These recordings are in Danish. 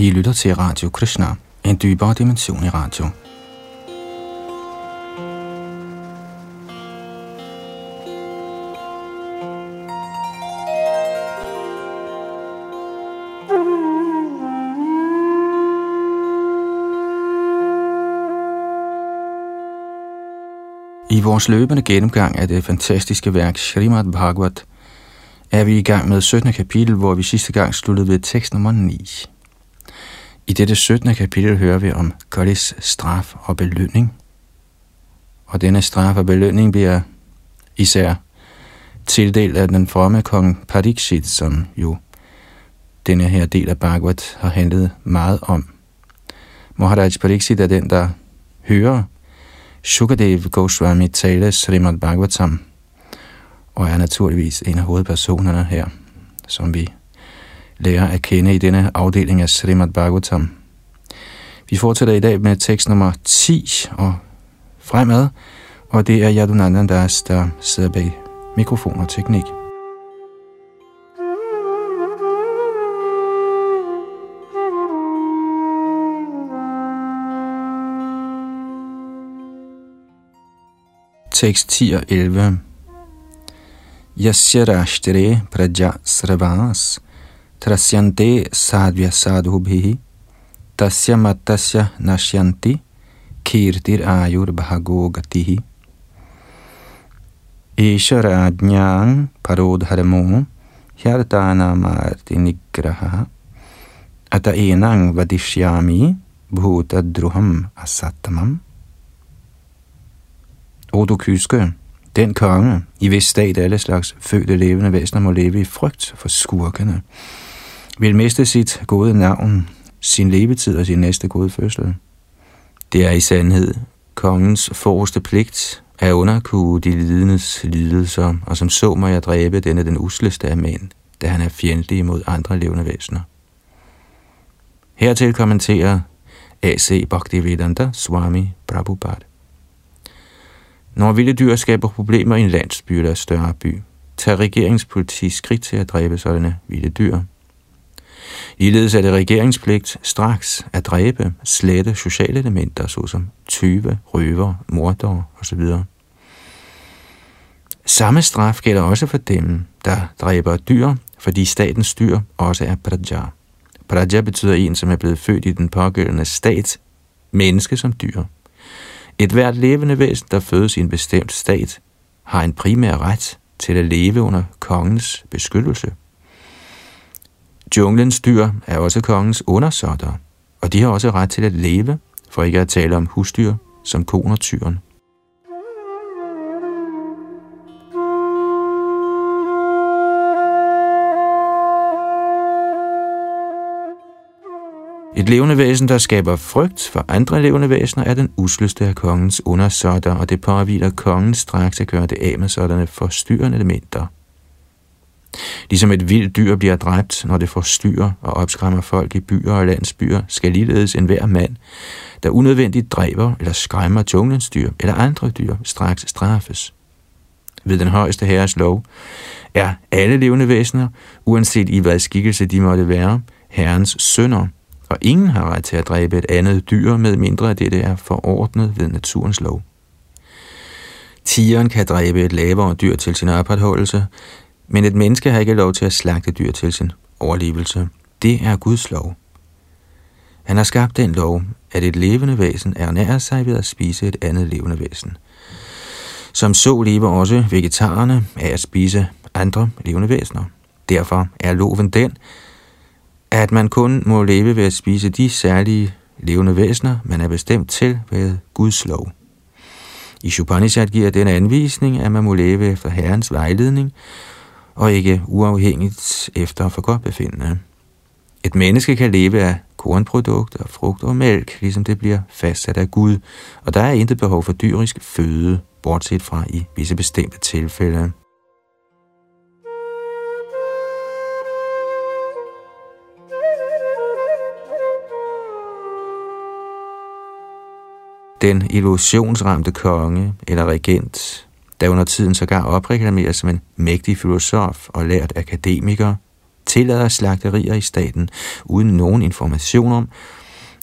I lytter til Radio Krishna, en dybere dimension i radio. I vores løbende gennemgang af det fantastiske værk Srimad Bhagavat er vi i gang med 17. kapitel, hvor vi sidste gang sluttede ved tekst nummer 9. I dette 17. kapitel hører vi om Kalis straf og belønning. Og denne straf og belønning bliver især tildelt af den fromme kong Pariksit, som jo denne her del af Bhagavat har handlet meget om. Maharaj Pariksit er den, der hører Shukadev Goswami tale Srimad Bhagavatam, og er naturligvis en af hovedpersonerne her, som vi lærer at kende i denne afdeling af Srimad Bhagavatam. Vi fortsætter i dag med tekst nummer 10 og fremad, og det er Yadunandan Das, der sidder bag mikrofon og teknik. Tekst 10 og 11 Yasya rashtre praja sravas trasyante sadhya sadhubhihi tasya matasya nashyanti kirtir ayur bhago gatihi Isharajnyan parodharmo hyartana marti nigraha ata enang vadishyami bhuta druham asattamam O du kyske, den konge, i hvis stat alle slags fødte levende væsener må leve i frygt for skurkene, vil miste sit gode navn, sin levetid og sin næste gode fødsel. Det er i sandhed kongens forreste pligt at underkue de lidendes lidelser, og som så må jeg dræbe denne den usleste af mænd, da han er fjendtlig mod andre levende væsener. Hertil kommenterer A.C. Bhaktivedanta Swami Prabhupada. Når vilde dyr skaber problemer i en landsby eller større by, tager regeringspoliti skridt til at dræbe sådanne vilde dyr. Ligeledes er det regeringspligt straks at dræbe slette sociale elementer, såsom tyve, røver, mordere osv. Samme straf gælder også for dem, der dræber dyr, fordi statens dyr også er praja. Praja betyder en, som er blevet født i den pågældende stat, menneske som dyr. Et hvert levende væsen, der fødes i en bestemt stat, har en primær ret til at leve under kongens beskyttelse. Junglens dyr er også kongens undersåtter, og de har også ret til at leve, for ikke at tale om husdyr som koner tyren. Et levende væsen, der skaber frygt for andre levende væsener, er den usleste af kongens undersåtter, og det påviler kongen straks at gøre det af med sådanne forstyrrende elementer. Ligesom et vildt dyr bliver dræbt, når det forstyrrer og opskræmmer folk i byer og landsbyer, skal ligeledes enhver mand, der unødvendigt dræber eller skræmmer junglens dyr eller andre dyr, straks straffes. Ved den højeste herres lov er alle levende væsener, uanset i hvad skikkelse de måtte være, herrens sønner – og ingen har ret til at dræbe et andet dyr, med mindre at dette er forordnet ved naturens lov. Tigeren kan dræbe et lavere dyr til sin opretholdelse, men et menneske har ikke lov til at slagte dyr til sin overlevelse. Det er Guds lov. Han har skabt den lov, at et levende væsen ernærer sig ved at spise et andet levende væsen. Som så lever også vegetarerne af at spise andre levende væsener. Derfor er loven den, at man kun må leve ved at spise de særlige levende væsener, man er bestemt til ved Guds lov. I Shupanishad giver den anvisning, at man må leve efter Herrens vejledning, og ikke uafhængigt efter for godt befindende. Et menneske kan leve af kornprodukter, frugt og mælk, ligesom det bliver fastsat af Gud, og der er intet behov for dyrisk føde, bortset fra i visse bestemte tilfælde. den illusionsramte konge eller regent, der under tiden sågar opreklameres som en mægtig filosof og lært akademiker, tillader slagterier i staten uden nogen information om,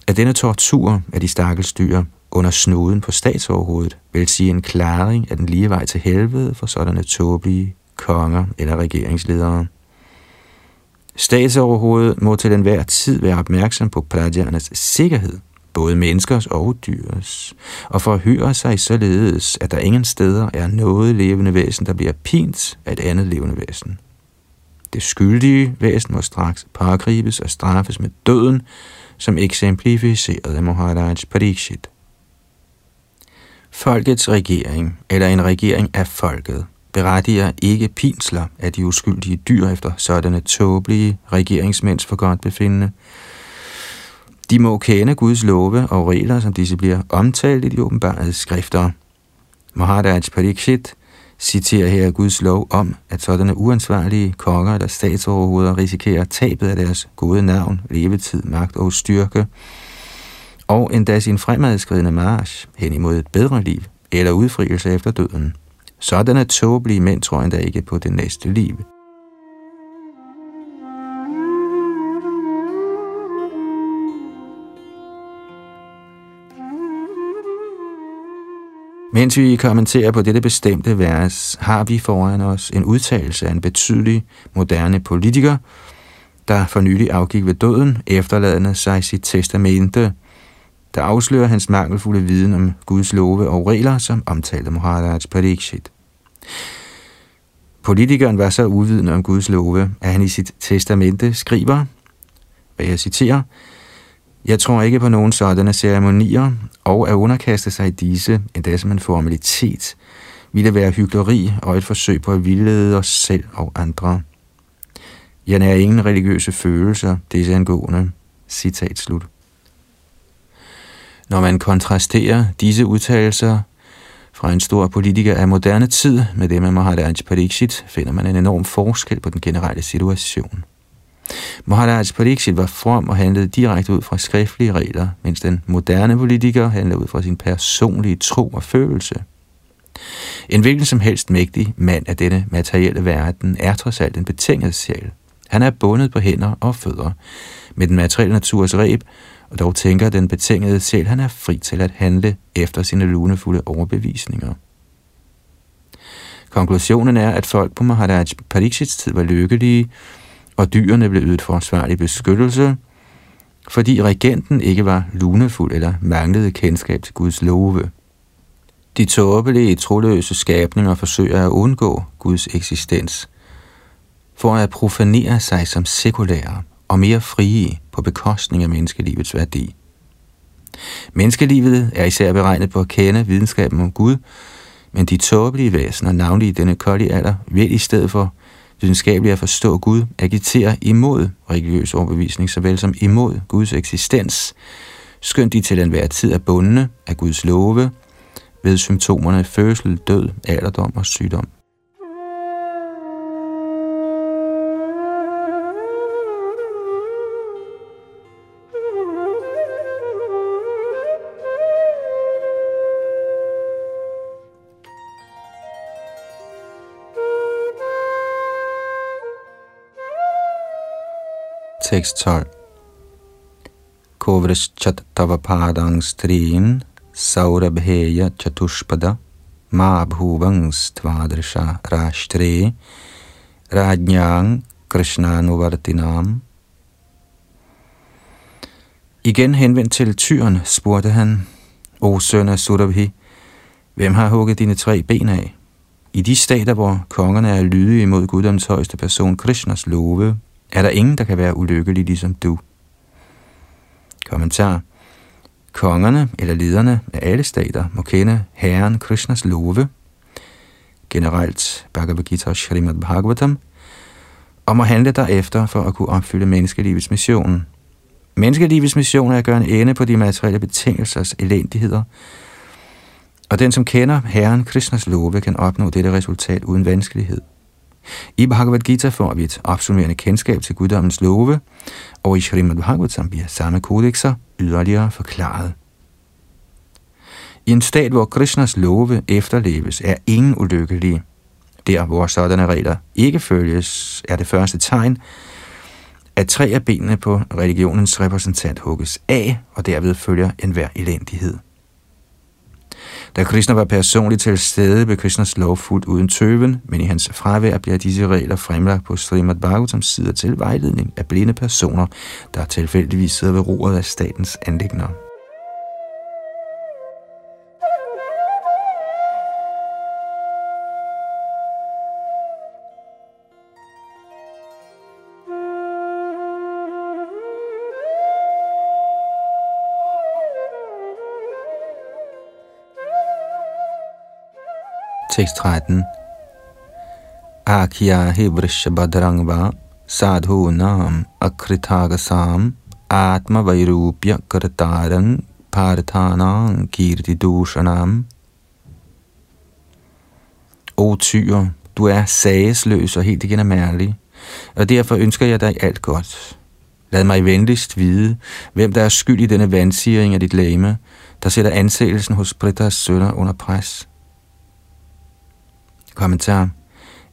at denne tortur af de stakkels dyr under snuden på statsoverhovedet vil sige en klaring af den lige vej til helvede for sådanne tåbelige konger eller regeringsledere. Statsoverhovedet må til enhver tid være opmærksom på pladjernes sikkerhed, både menneskers og dyrs, og forhører sig således, at der ingen steder er noget levende væsen, der bliver pint af et andet levende væsen. Det skyldige væsen må straks pågribes og straffes med døden, som eksemplificeret af Maharaj Parikshit. Folkets regering, eller en regering af folket, berettiger ikke pinsler af de uskyldige dyr efter sådanne tåbelige regeringsmænds for godt befindende. De må kende Guds love og regler, som disse bliver omtalt i de åbenbare skrifter. Maharaj Parikshit citerer her Guds lov om, at sådanne uansvarlige konger eller statsoverhoveder risikerer tabet af deres gode navn, levetid, magt og styrke, og endda sin fremadskridende march hen imod et bedre liv eller udfrielse efter døden. Sådanne tåbelige mænd tror endda ikke på det næste liv. Mens vi kommenterer på dette bestemte vers, har vi foran os en udtalelse af en betydelig moderne politiker, der for nylig afgik ved døden, efterladende sig sit testamente, der afslører hans mangelfulde viden om Guds love og regler, som omtalte Maharaj Pariksit. Politikeren var så uvidende om Guds love, at han i sit testamente skriver, hvad jeg citerer, jeg tror ikke på nogen sådanne ceremonier, og at underkaste sig i disse, endda som en formalitet, ville være hyggeleri og et forsøg på at vildlede os selv og andre. Jeg nærer ingen religiøse følelser, det er angående. Citat slut. Når man kontrasterer disse udtalelser fra en stor politiker af moderne tid med det med Maharaj Pariksit, finder man en enorm forskel på den generelle situation. Maharaj Pariksit var from og handlede direkte ud fra skriftlige regler, mens den moderne politiker handlede ud fra sin personlige tro og følelse. En hvilken som helst mægtig mand af denne materielle verden er trods alt en betinget sjæl. Han er bundet på hænder og fødder med den materielle naturs reb, og dog tænker den betingede sjæl, han er fri til at handle efter sine lunefulde overbevisninger. Konklusionen er, at folk på Maharaj Parikshits tid var lykkelige, og dyrene blev ydet forsvarlig beskyttelse, fordi regenten ikke var lunefuld eller manglede kendskab til Guds love. De tåbelige, troløse skabninger forsøger at undgå Guds eksistens, for at profanere sig som sekulære og mere frie på bekostning af menneskelivets værdi. Menneskelivet er især beregnet på at kende videnskaben om Gud, men de tåbelige væsener, navnlig i denne kolde alder, vil i stedet for videnskabeligt at forstå Gud, agiterer imod religiøs overbevisning, såvel som imod Guds eksistens, skønt de til enhver tid er bundne af Guds love, ved symptomerne fødsel, død, alderdom og sygdom. Tekst 12 Kovrischat tava padang strin saurabheya chatushpada ma bhuvangs tvadrisha rashtre rajnyang krishnanuvartinam Igen henvendt til tyren, spurgte han, O søn af Surabhi, hvem har hugget dine tre ben af? I de stater, hvor kongerne er lydige imod guddoms højeste person, Krishnas love, er der ingen, der kan være ulykkelig ligesom du. Kommentar. Kongerne eller lederne af alle stater må kende Herren Krishnas love, generelt Bhagavad Gita og Srimad Bhagavatam, og må handle derefter for at kunne opfylde menneskelivets mission. Menneskelivets mission er at gøre en ende på de materielle betingelsers elendigheder, og den, som kender Herren Krishnas love, kan opnå dette resultat uden vanskelighed. I Bhagavad Gita får vi et opsummerende kendskab til guddommens love, og i Srimad Bhagavatam bliver samme kodexer yderligere forklaret. I en stat, hvor Krishnas love efterleves, er ingen ulykkelige. Der, hvor sådanne regler ikke følges, er det første tegn, at tre af benene på religionens repræsentant hugges af, og derved følger enhver elendighed. Da Krishna var personligt til stede, blev Krishnas lov fuldt uden tøven, men i hans fravær bliver disse regler fremlagt på Srimad Bhagavatam sider til vejledning af blinde personer, der tilfældigvis sidder ved roret af statens anlægner. Tekst 13. Akya badrangva sadhu nam akritagasam atma vairupya kartarang parthanang kirti dushanam. O tyr, du er sagesløs og helt igen mærlig, og derfor ønsker jeg dig alt godt. Lad mig venligst vide, hvem der er skyld i denne vandsiring af dit læme, der sætter anseelsen hos Britas sønner under pres. Kommentar.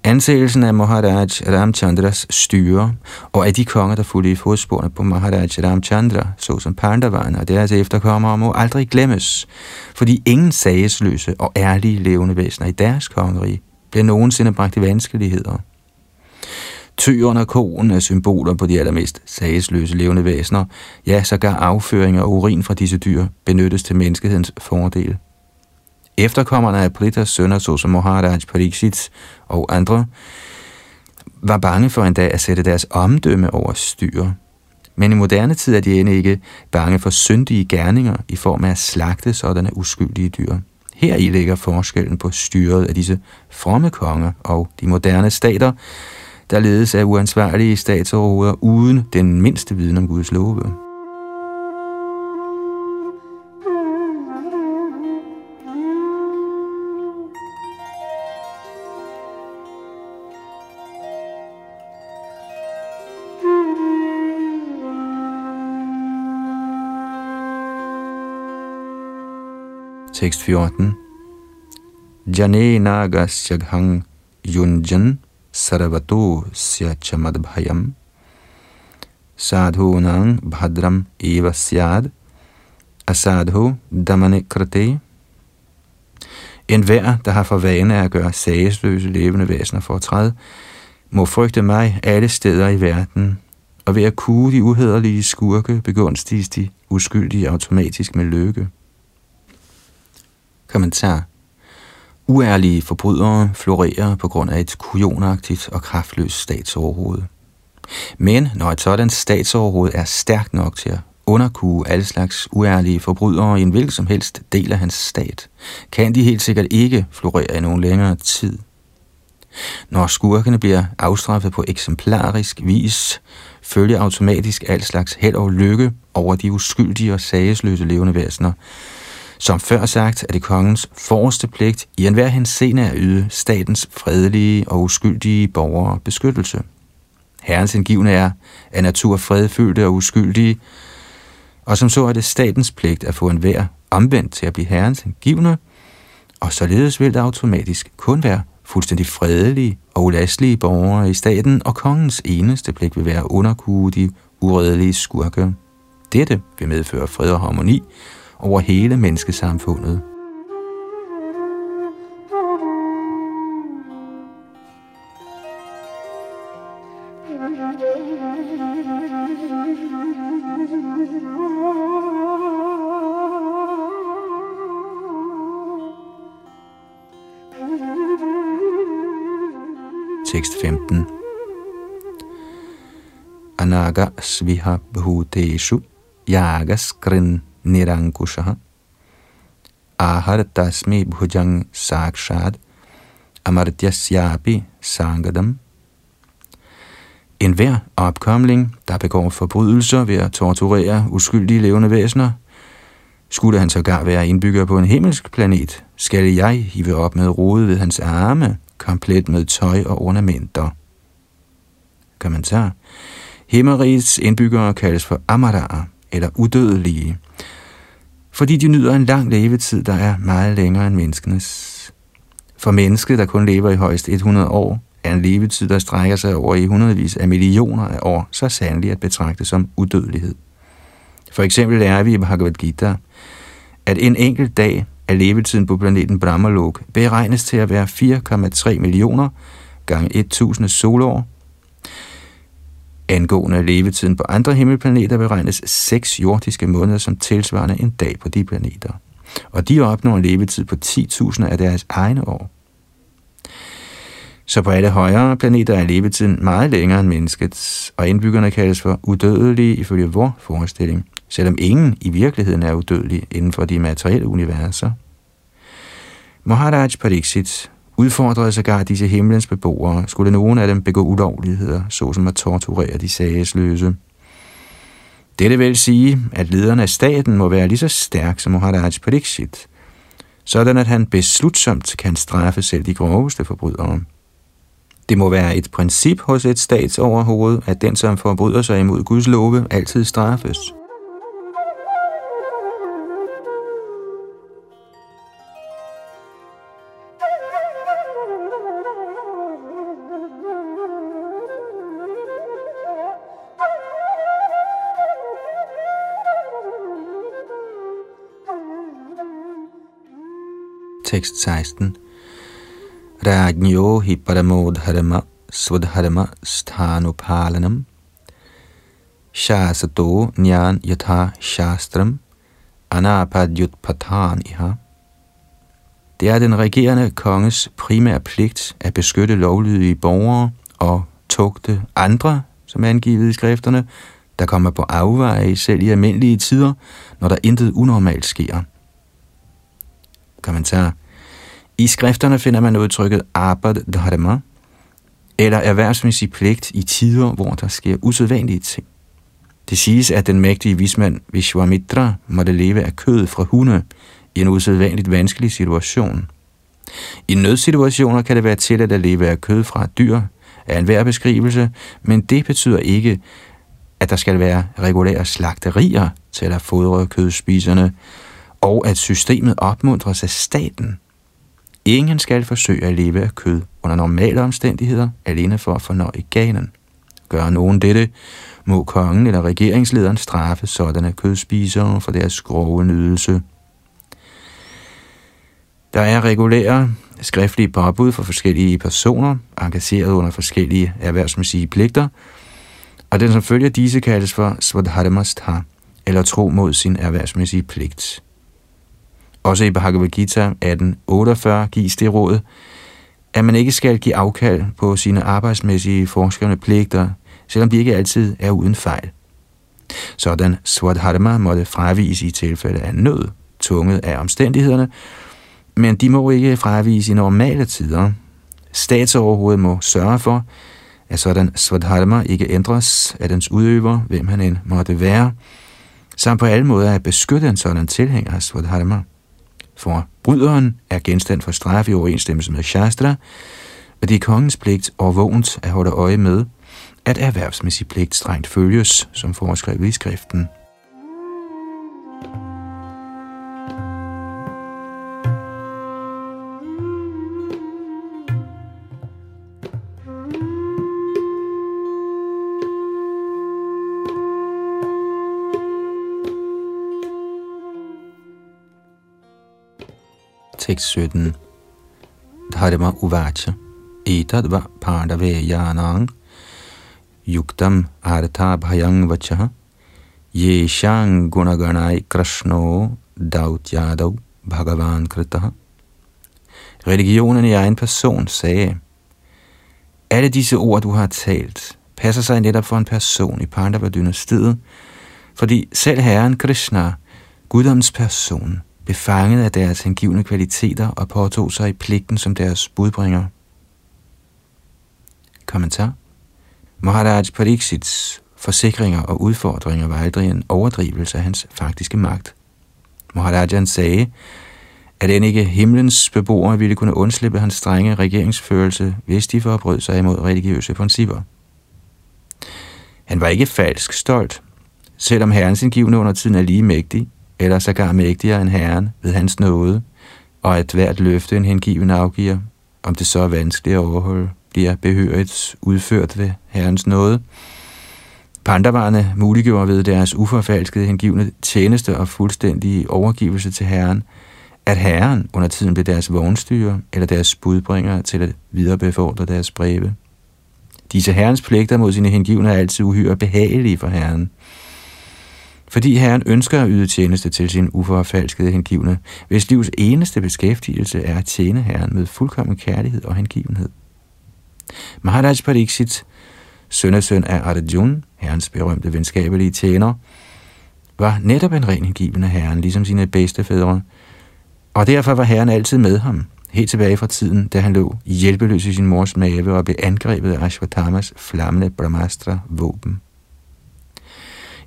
Anseelsen af Maharaj Ramchandras styre og af de konger, der fulgte i fodsporene på Maharaj Ramchandra, såsom Pandavana og deres efterkommere, må aldrig glemmes, fordi ingen sagesløse og ærlige levende væsener i deres kongerige bliver nogensinde bragt i vanskeligheder. Tyren og koen er symboler på de allermest sagesløse levende væsener, ja, sågar afføring og urin fra disse dyr benyttes til menneskehedens fordel. Efterkommerne af Pritas sønner, såsom Moharaj Pariksit og andre, var bange for en dag at sætte deres omdømme over styr. Men i moderne tid er de end ikke bange for syndige gerninger i form af at slagte sådanne uskyldige dyr. Her i ligger forskellen på styret af disse fromme konger og de moderne stater, der ledes af uansvarlige statsoverhoveder uden den mindste viden om Guds love. Tekst 14. Jane nagas jaghang yunjan saravato sya chamadbhayam sadhunang bhadram eva syad asadhu damane krate En hver, der har for vane at gøre sagesløse levende væsener for træd, må frygte mig alle steder i verden, og ved at kue de uhederlige skurke begunstiges de uskyldige automatisk med lykke. Kommentar. Uærlige forbrydere florerer på grund af et kujonagtigt og kraftløst statsoverhoved. Men når et sådan statsoverhoved er stærkt nok til at underkue alle slags uærlige forbrydere i en hvilken som helst del af hans stat, kan de helt sikkert ikke florere i nogen længere tid. Når skurkene bliver afstraffet på eksemplarisk vis, følger automatisk al slags held og lykke over de uskyldige og sagesløse levende væsener, som før sagt er det kongens forreste pligt i enhver henseende at yde statens fredelige og uskyldige borgere beskyttelse. Herrens indgivende er af natur fredfyldte og uskyldige, og som så er det statens pligt at få enhver omvendt til at blive herrens indgivende, og således vil det automatisk kun være fuldstændig fredelige og ulastelige borgere i staten, og kongens eneste pligt vil være at underkue de uredelige skurke. Dette vil medføre fred og harmoni, over hele menneskesamfundet. Tekst 15 Anaga sviha bhuteshu yagas-krin ahar tasmi bhujang sakshad amartyasyapi sangadam. En hver opkomling, der begår forbrydelser ved at torturere uskyldige levende væsener, skulle han sågar være indbygger på en himmelsk planet, skal jeg hive op med rode ved hans arme, komplet med tøj og ornamenter. Kommentar. Himmerigets indbyggere kaldes for Amaraer, eller udødelige, fordi de nyder en lang levetid, der er meget længere end menneskenes. For mennesket, der kun lever i højst 100 år, er en levetid, der strækker sig over i hundredvis af millioner af år, så sandelig at betragte som udødelighed. For eksempel lærer vi i Bhagavad Gita, at en enkelt dag af levetiden på planeten Brahmalok beregnes til at være 4,3 millioner gange 1000 solår. Angående levetiden på andre himmelplaneter beregnes 6 jordiske måneder som tilsvarende en dag på de planeter. Og de opnår en levetid på 10.000 af deres egne år. Så på alle højere planeter er levetiden meget længere end menneskets, og indbyggerne kaldes for udødelige ifølge vor forestilling, selvom ingen i virkeligheden er udødelig inden for de materielle universer. Maharaj Pariksit udfordrede sågar disse himlens beboere, skulle nogen af dem begå ulovligheder, såsom at torturere de sagesløse. Dette vil sige, at lederen af staten må være lige så stærk som Maharaj Pariksit, sådan at han beslutsomt kan straffe selv de groveste forbrydere. Det må være et princip hos et statsoverhoved, at den, som forbryder sig imod Guds love, altid straffes. Tekst 16 Rajnyo hi paramodharma svadharma sthanupalanam shasato nyan yatha shastram anapadyutpathan iha. Det er den regerende konges primære pligt at beskytte lovlydige borgere og tugte andre, som er angivet i skrifterne, der kommer på afveje selv i almindelige tider, når der intet unormalt sker. Kommentar i skrifterne finder man udtrykket abad dharma, eller erhvervsmæssig pligt i tider, hvor der sker usædvanlige ting. Det siges, at den mægtige vismand Vishwamitra måtte leve af kød fra hunde i en usædvanligt vanskelig situation. I nødsituationer kan det være til at leve af kød fra dyr af enhver beskrivelse, men det betyder ikke, at der skal være regulære slagterier til at fodre kødspiserne, og at systemet opmuntres af staten – Ingen skal forsøge at leve af kød under normale omstændigheder, alene for at fornøje ganen. Gør nogen dette, må kongen eller regeringslederen straffe sådanne kødspisere for deres grove nydelse. Der er regulære skriftlige påbud for forskellige personer, engageret under forskellige erhvervsmæssige pligter, og den som følger disse kaldes for svadharmastha, eller tro mod sin erhvervsmæssige pligt. Også i Bhagavad Gita 1848 gives det råd, at man ikke skal give afkald på sine arbejdsmæssige forskerne pligter, selvom de ikke altid er uden fejl. Sådan Swadharma måtte fravise i tilfælde af nød, tunget af omstændighederne, men de må ikke fravise i normale tider. Statsoverhovedet må sørge for, at sådan Swadharma ikke ændres af dens udøver, hvem han end måtte være, samt på alle måder at beskytte en sådan tilhænger af Swadharma for bryderen er genstand for straf i overensstemmelse med Shastra, og det er kongens pligt og vågent at holde øje med, at erhvervsmæssig pligt strengt følges, som foreskrevet i skriften. 17. Dharma uvacha. Etad va pandave yanang. Yuktam artha bhayang vacha. Yeshang gunaganai krishno dautyadav bhagavan kritaha. Religionen i egen person sagde, alle disse ord, du har talt, passer sig netop for en person i Pandava-dynastiet, fordi selv Herren Krishna, guddoms person, befanget af deres hengivne kvaliteter og påtog sig i pligten som deres budbringer. Kommentar Maharaj Pariksits forsikringer og udfordringer var aldrig en overdrivelse af hans faktiske magt. Maharajan sagde, at end ikke himlens beboere ville kunne undslippe hans strenge regeringsførelse, hvis de forbrød sig imod religiøse principper. Han var ikke falsk stolt, selvom herrens indgivende under tiden er lige mægtig, eller sågar mægtigere end Herren ved hans nåde, og at hvert løfte en hengiven afgiver, om det så er vanskeligt at overholde, bliver behørigt udført ved Herrens nåde. Pandavarerne muliggjorde ved deres uforfalskede hengivne tjeneste og fuldstændige overgivelse til Herren, at Herren under tiden blev deres vognstyre eller deres budbringer til at viderebefordre deres breve. Disse herrens pligter mod sine hengivne er altid uhyre behagelige for herren. Fordi herren ønsker at yde tjeneste til sin uforfalskede hengivne, hvis livs eneste beskæftigelse er at tjene herren med fuldkommen kærlighed og hengivenhed. Maharaj Pariksit, sønnesøn af Arjun, herrens berømte venskabelige tjener, var netop en ren hengivende herren, ligesom sine bedstefædre, og derfor var herren altid med ham, helt tilbage fra tiden, da han lå hjælpeløs i sin mors mave og blev angrebet af Ashwatamas flammende Brahmastra våben.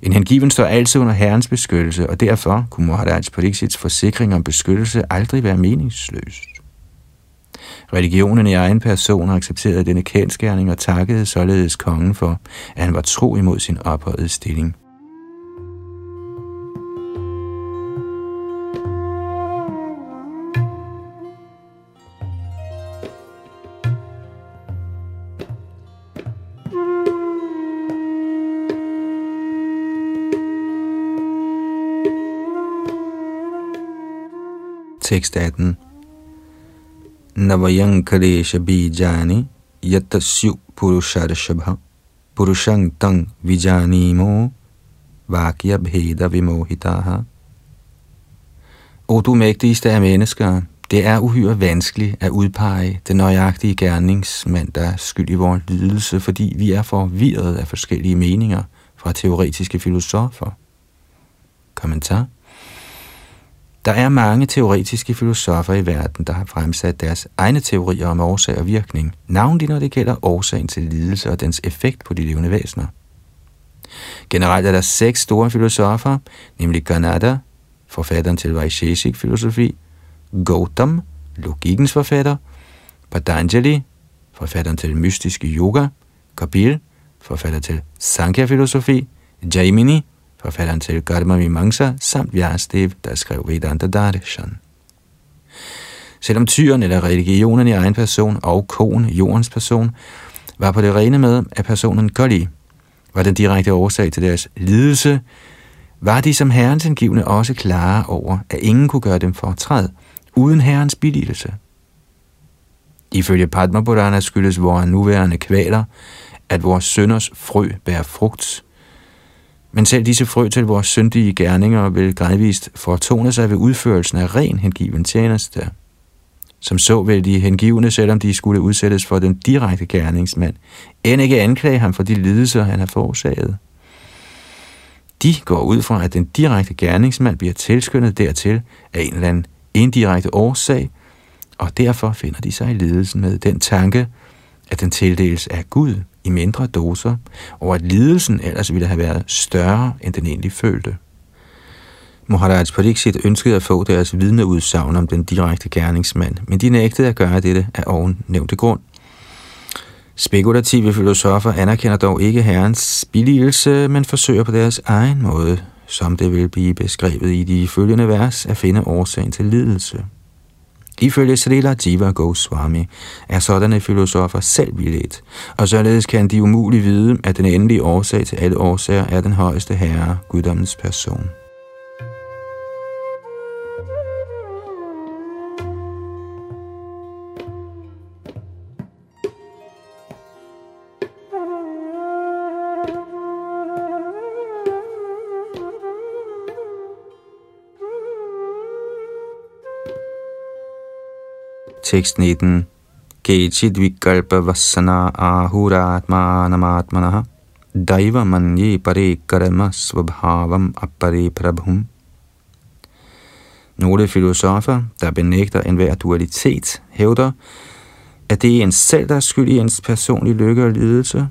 En hengiven står altid under herrens beskyttelse, og derfor kunne Muharraj Pariksits forsikring om beskyttelse aldrig være meningsløs. Religionen i egen person accepterede denne kendskærning og takkede således kongen for, at han var tro imod sin ophøjede stilling. Tekst 18. Navayankaresha bijani purushar shabha purushang tang vijanimo vakya bheda vimohitaha. O du mægtigste af mennesker, det er uhyre vanskeligt at udpege den nøjagtige gerningsmand, der er skyld i vores lidelse, fordi vi er forvirret af forskellige meninger fra teoretiske filosofer. Kommentar der er mange teoretiske filosofer i verden, der har fremsat deres egne teorier om årsag og virkning, navnlig når det gælder årsagen til lidelse og dens effekt på de levende væsener. Generelt er der seks store filosofer, nemlig Ganada, forfatteren til Vaisheshik filosofi, Gautam, logikens forfatter, Patanjali, forfatteren til mystiske yoga, Kapil, forfatter til Sankhya-filosofi, Jaimini, forfatteren til Garma Mimamsa, samt Vyastev, der skrev Vedanta Darshan. Selvom tyren eller religionen i egen person og kon, jordens person, var på det rene med, at personen Kali var den direkte årsag til deres lidelse, var de som herrens indgivende også klare over, at ingen kunne gøre dem fortræd, uden herrens billigelse. Ifølge Padma Purana skyldes vores nuværende kvaler, at vores sønders frø bærer frugt, men selv disse frø til vores syndige gerninger vil gradvist fortone sig ved udførelsen af ren hengiven tjeneste. Som så vil de hengivne, selvom de skulle udsættes for den direkte gerningsmand, end ikke anklage ham for de lidelser, han har forårsaget. De går ud fra, at den direkte gerningsmand bliver tilskyndet dertil af en eller anden indirekte årsag, og derfor finder de sig i lidelsen med den tanke, at den tildeles af Gud i mindre doser, og at lidelsen ellers ville have været større, end den egentlig følte. Muharraj Pariksit ønskede at få deres vidneudsagn om den direkte gerningsmand, men de nægtede at gøre dette af oven nævnte grund. Spekulative filosofer anerkender dog ikke herrens billigelse, men forsøger på deres egen måde, som det vil blive beskrevet i de følgende vers, at finde årsagen til lidelse. Ifølge Srila Jiva Goswami er sådanne filosofer selv vildledt, og således kan de umuligt vide, at den endelige årsag til alle årsager er den højeste herre, guddommens person. Tekst 19. Kechid vikalpa vassana ahuratma namatmanaha daiva manye pare karma svabhavam apare prabhum. Nogle filosofer, der benægter enhver dualitet, hævder, at det er en selv, der er skyld i ens personlige lykke og lidelse.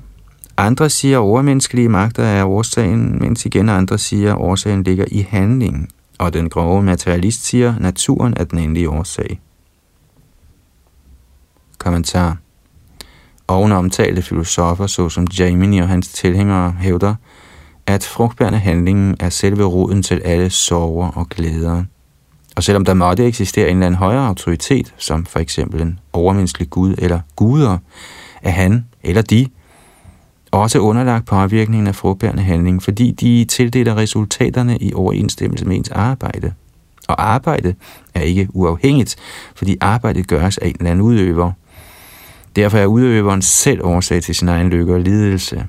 Andre siger, at overmenneskelige magter er årsagen, mens igen andre siger, at årsagen ligger i handlingen. Og den grove materialist siger, at naturen er den endelige årsag. Kommentar Oven omtalte filosofer såsom Jamini og hans tilhængere hævder, at frugtbærende handlingen er selve roden til alle sorger og glæder. Og selvom der måtte eksistere en eller anden højere autoritet, som for eksempel en overmenneskelig gud eller guder, er han eller de også underlagt påvirkningen af frugtbærende handling, fordi de tildeler resultaterne i overensstemmelse med ens arbejde. Og arbejde er ikke uafhængigt, fordi arbejdet gøres af en eller anden udøver. Derfor er udøveren selv årsag til sin egen lykke og lidelse.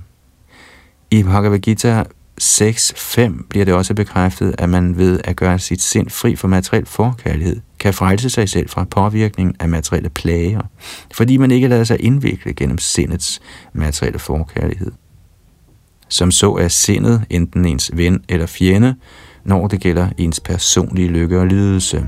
I Bhagavad Gita 6.5 bliver det også bekræftet, at man ved at gøre sit sind fri for materiel forkærlighed, kan frelse sig selv fra påvirkningen af materielle plager, fordi man ikke lader sig indvikle gennem sindets materielle forkærlighed. Som så er sindet enten ens ven eller fjende, når det gælder ens personlige lykke og lidelse.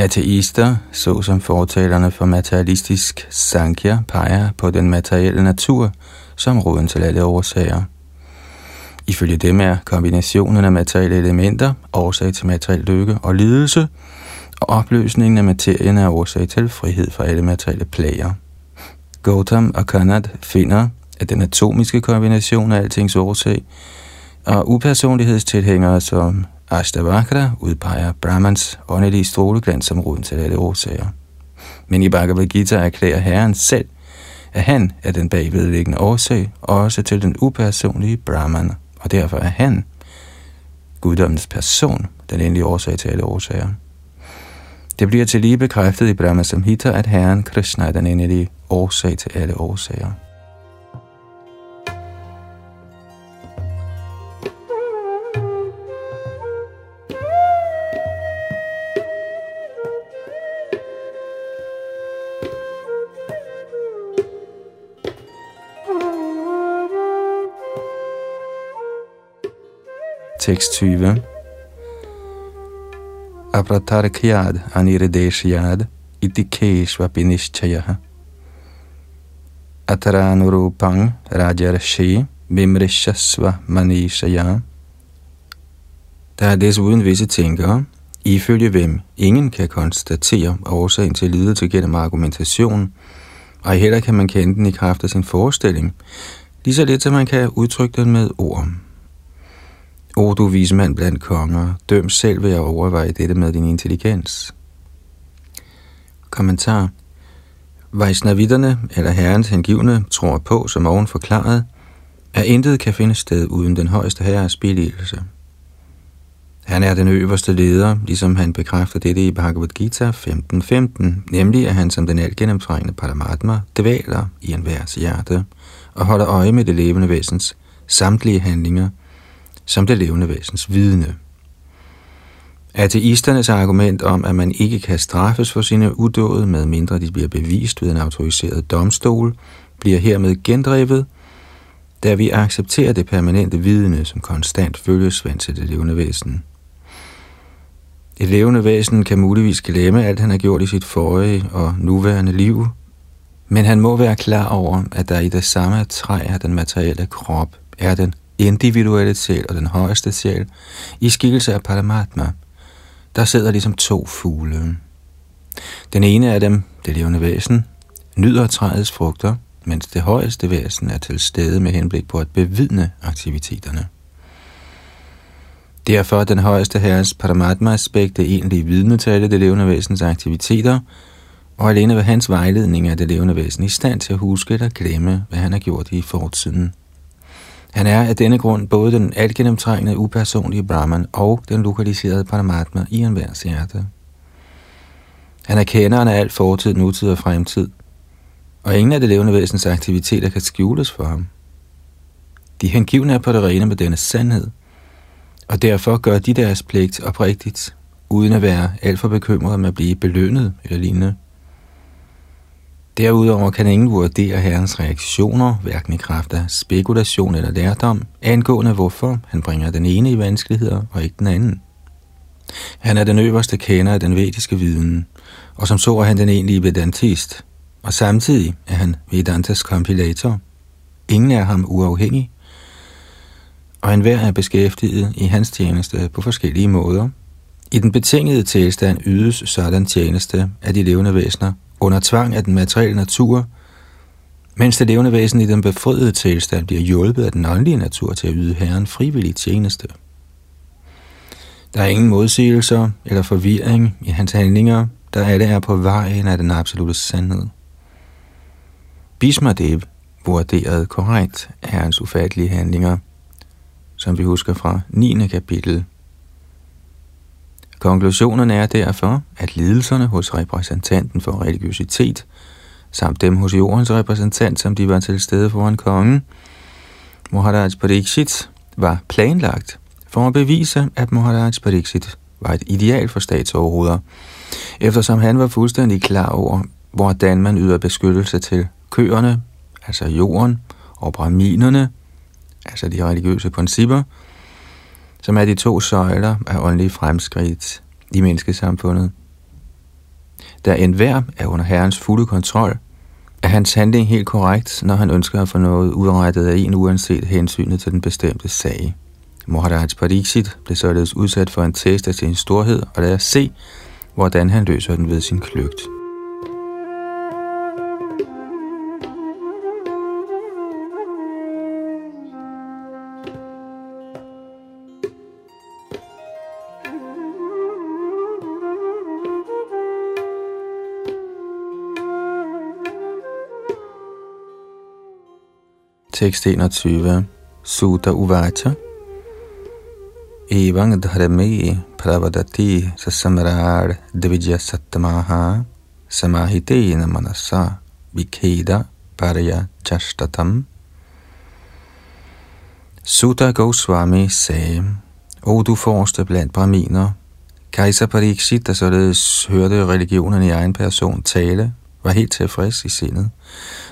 Ateister, såsom fortalerne for materialistisk Sankhya, peger på den materielle natur som roden til alle årsager. Ifølge dem er kombinationen af materielle elementer årsag til materiel lykke og lidelse, og opløsningen af materien er årsag til frihed fra alle materielle plager. Gautam og Kanat finder, at den atomiske kombination af altings årsag, og upersonlighedstilhængere som Ashtavakra udpeger Brahmans åndelige stråleglans som roden til alle årsager. Men i Bhagavad Gita erklærer Herren selv, at han er den bagvedliggende årsag, også til den upersonlige Brahman, og derfor er han, guddommens person, den endelige årsag til alle årsager. Det bliver til lige bekræftet i Brahma Samhita, at Herren Krishna er den endelige årsag til alle årsager. Tekst 20 Apratarkyad anirideshyad iti binishchayaha. Ataranurupang rajarshi vimrishasva manishaya Der er desuden visse tænkere, ifølge hvem ingen kan konstatere årsagen til lidelse gennem argumentation, og heller kan man kende den i kraft af sin forestilling, lige så lidt som man kan udtrykke den med ord. O du vismand blandt konger, døm selv ved at overveje dette med din intelligens. Kommentar Vaisnavitterne, eller herrens hengivne, tror på, som oven forklaret, at intet kan finde sted uden den højeste herres billigelse. Han er den øverste leder, ligesom han bekræfter dette i Bhagavad Gita 15.15, 15, nemlig at han som den altgennemtrængende Paramatma dvæler i enhvers hjerte og holder øje med det levende væsens samtlige handlinger – som det levende væsens vidne. Ateisternes argument om, at man ikke kan straffes for sine udåde, med mindre de bliver bevist ved en autoriseret domstol, bliver hermed gendrevet, da vi accepterer det permanente vidne som konstant følgesvend til det levende væsen. Et levende væsen kan muligvis glemme alt, han har gjort i sit forrige og nuværende liv, men han må være klar over, at der i det samme træ af den materielle krop er den individuelle sjæl og den højeste sjæl, i skikkelse af Paramatma, der sidder ligesom to fugle. Den ene af dem, det levende væsen, nyder træets frugter, mens det højeste væsen er til stede med henblik på at bevidne aktiviteterne. Derfor er den højeste herres Paramatma-aspekt det egentlige vidne til alle det levende væsens aktiviteter, og alene ved hans vejledning er det levende væsen i stand til at huske eller glemme, hvad han har gjort i fortiden. Han er af denne grund både den altgennemtrængende upersonlige Brahman og den lokaliserede Paramatma i enhver hjerte. Han er kenderen af alt fortid, nutid og fremtid, og ingen af det levende væsens aktiviteter kan skjules for ham. De hengivne er på det rene med denne sandhed, og derfor gør de deres pligt oprigtigt, uden at være alt for bekymrede med at blive belønnet eller lignende. Derudover kan ingen vurdere herrens reaktioner, hverken i kraft af spekulation eller lærdom, angående hvorfor han bringer den ene i vanskeligheder og ikke den anden. Han er den øverste kender af den vediske viden, og som så er han den egentlige vedantist, og samtidig er han Vedantas kompilator. Ingen er ham uafhængig, og enhver er beskæftiget i hans tjeneste på forskellige måder. I den betingede tilstand ydes sådan tjeneste af de levende væsener under tvang af den materielle natur, mens det levende væsen i den befriede tilstand bliver hjulpet af den åndelige natur til at yde Herren frivillig tjeneste. Der er ingen modsigelser eller forvirring i hans handlinger, der alle er på vejen af den absolute sandhed. Bismadev vurderede korrekt hans ufattelige handlinger, som vi husker fra 9. kapitel. Konklusionen er derfor, at lidelserne hos repræsentanten for religiøsitet, samt dem hos jordens repræsentant, som de var til stede foran kongen, Muharaj Pariksit, var planlagt for at bevise, at Muharaj Pariksit var et ideal for statsoverhoveder, eftersom han var fuldstændig klar over, hvordan man yder beskyttelse til køerne, altså jorden, og braminerne, altså de religiøse principper, som er de to søjler af åndelig fremskridt i menneskesamfundet. Da enhver er under herrens fulde kontrol, er hans handling helt korrekt, når han ønsker at få noget udrettet af en uanset hensynet til den bestemte sag. Muharraj Pariksit blev således udsat for en test af sin storhed, og lad os se, hvordan han løser den ved sin kløgt. Tekst 21. Sutta Uvacha Evang dharme pravadati sasamrar dvija sattamaha samahitena manasa vikheda parya chashtatam. Sutta Goswami sagde, O du forreste blandt braminer, Kejser Pariksit, der således hørte religionen i egen person tale, var helt tilfreds i sindet,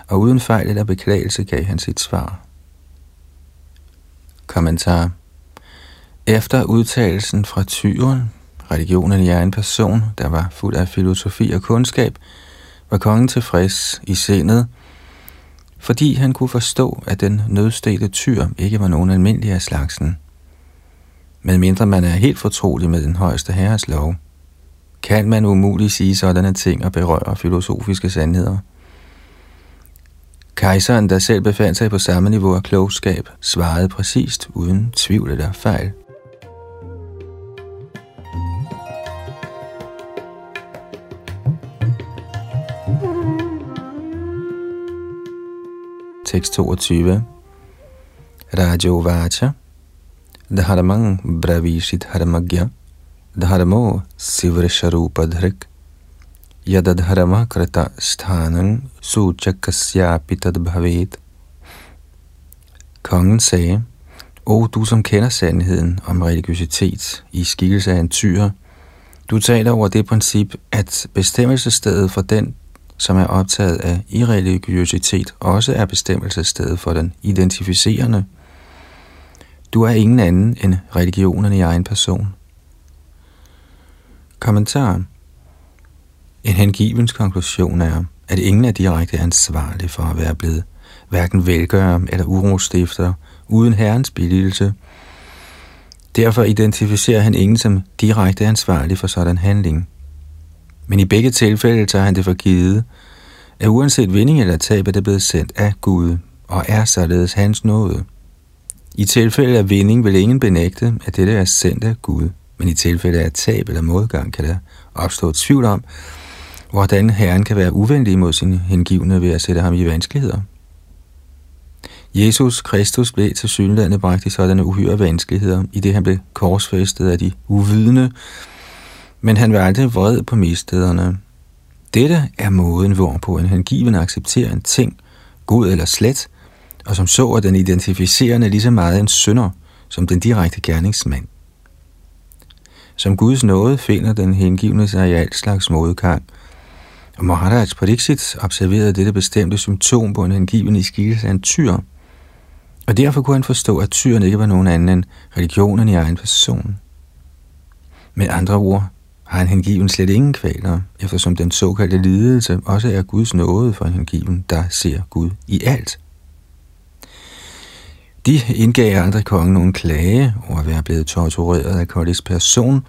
og uden fejl eller beklagelse gav han sit svar. Kommentar efter udtalelsen fra tyren, religionen i en person, der var fuld af filosofi og kundskab, var kongen tilfreds i sindet, fordi han kunne forstå, at den nødstede tyr ikke var nogen almindelig af slagsen. Medmindre man er helt fortrolig med den højeste herres lov, kan man umuligt sige sådanne ting og berøre filosofiske sandheder. Kejseren, der selv befandt sig på samme niveau af klogskab, svarede præcist uden tvivl eller fejl. Tekst 22. Rajo Vacha Dharmang Bravishit Harmagya Dharmo Sivrisharupadhrik Yadadharma Krata Sthanang Suchakasyapi Bhavet Kongen sagde, O du som kender sandheden om religiøsitet i skikkelse af en tyr, du taler over det princip, at bestemmelsesstedet for den, som er optaget af irreligiøsitet, også er bestemmelsesstedet for den identificerende. Du er ingen anden end religionen i egen person. Kommentar En hengivens konklusion er, at ingen er direkte ansvarlig for at være blevet hverken velgører eller urostifter uden herrens billigelse. Derfor identificerer han ingen som direkte ansvarlig for sådan handling. Men i begge tilfælde tager han det for givet, at uanset vinding eller tab er det blevet sendt af Gud, og er således hans nåde. I tilfælde af vinding vil ingen benægte, at dette er sendt af Gud, men i tilfælde af tab eller modgang kan der opstå tvivl om, hvordan Herren kan være uvenlig mod sin hengivne ved at sætte ham i vanskeligheder. Jesus Kristus blev til synlædende bragt i sådanne uhyre vanskeligheder, i det han blev korsfæstet af de uvidende, men han var aldrig vred på mistederne. Dette er måden, hvorpå en hengiven accepterer en ting, god eller slet, og som så er den identificerende lige så meget en synder, som den direkte gerningsmand. Som Guds nåde finder den hengivne sig i alt slags modgang, og Maharaj Pariksit observerede dette bestemte symptom på en hengiven i skikkelse af en tyr, og derfor kunne han forstå, at tyren ikke var nogen anden end religionen i egen person. Med andre ord har en hengiven slet ingen kvaler, eftersom den såkaldte lidelse også er Guds nåde for en hengiven, der ser Gud i alt. De indgav andre kongen nogen klage over at være blevet tortureret af Koldis person,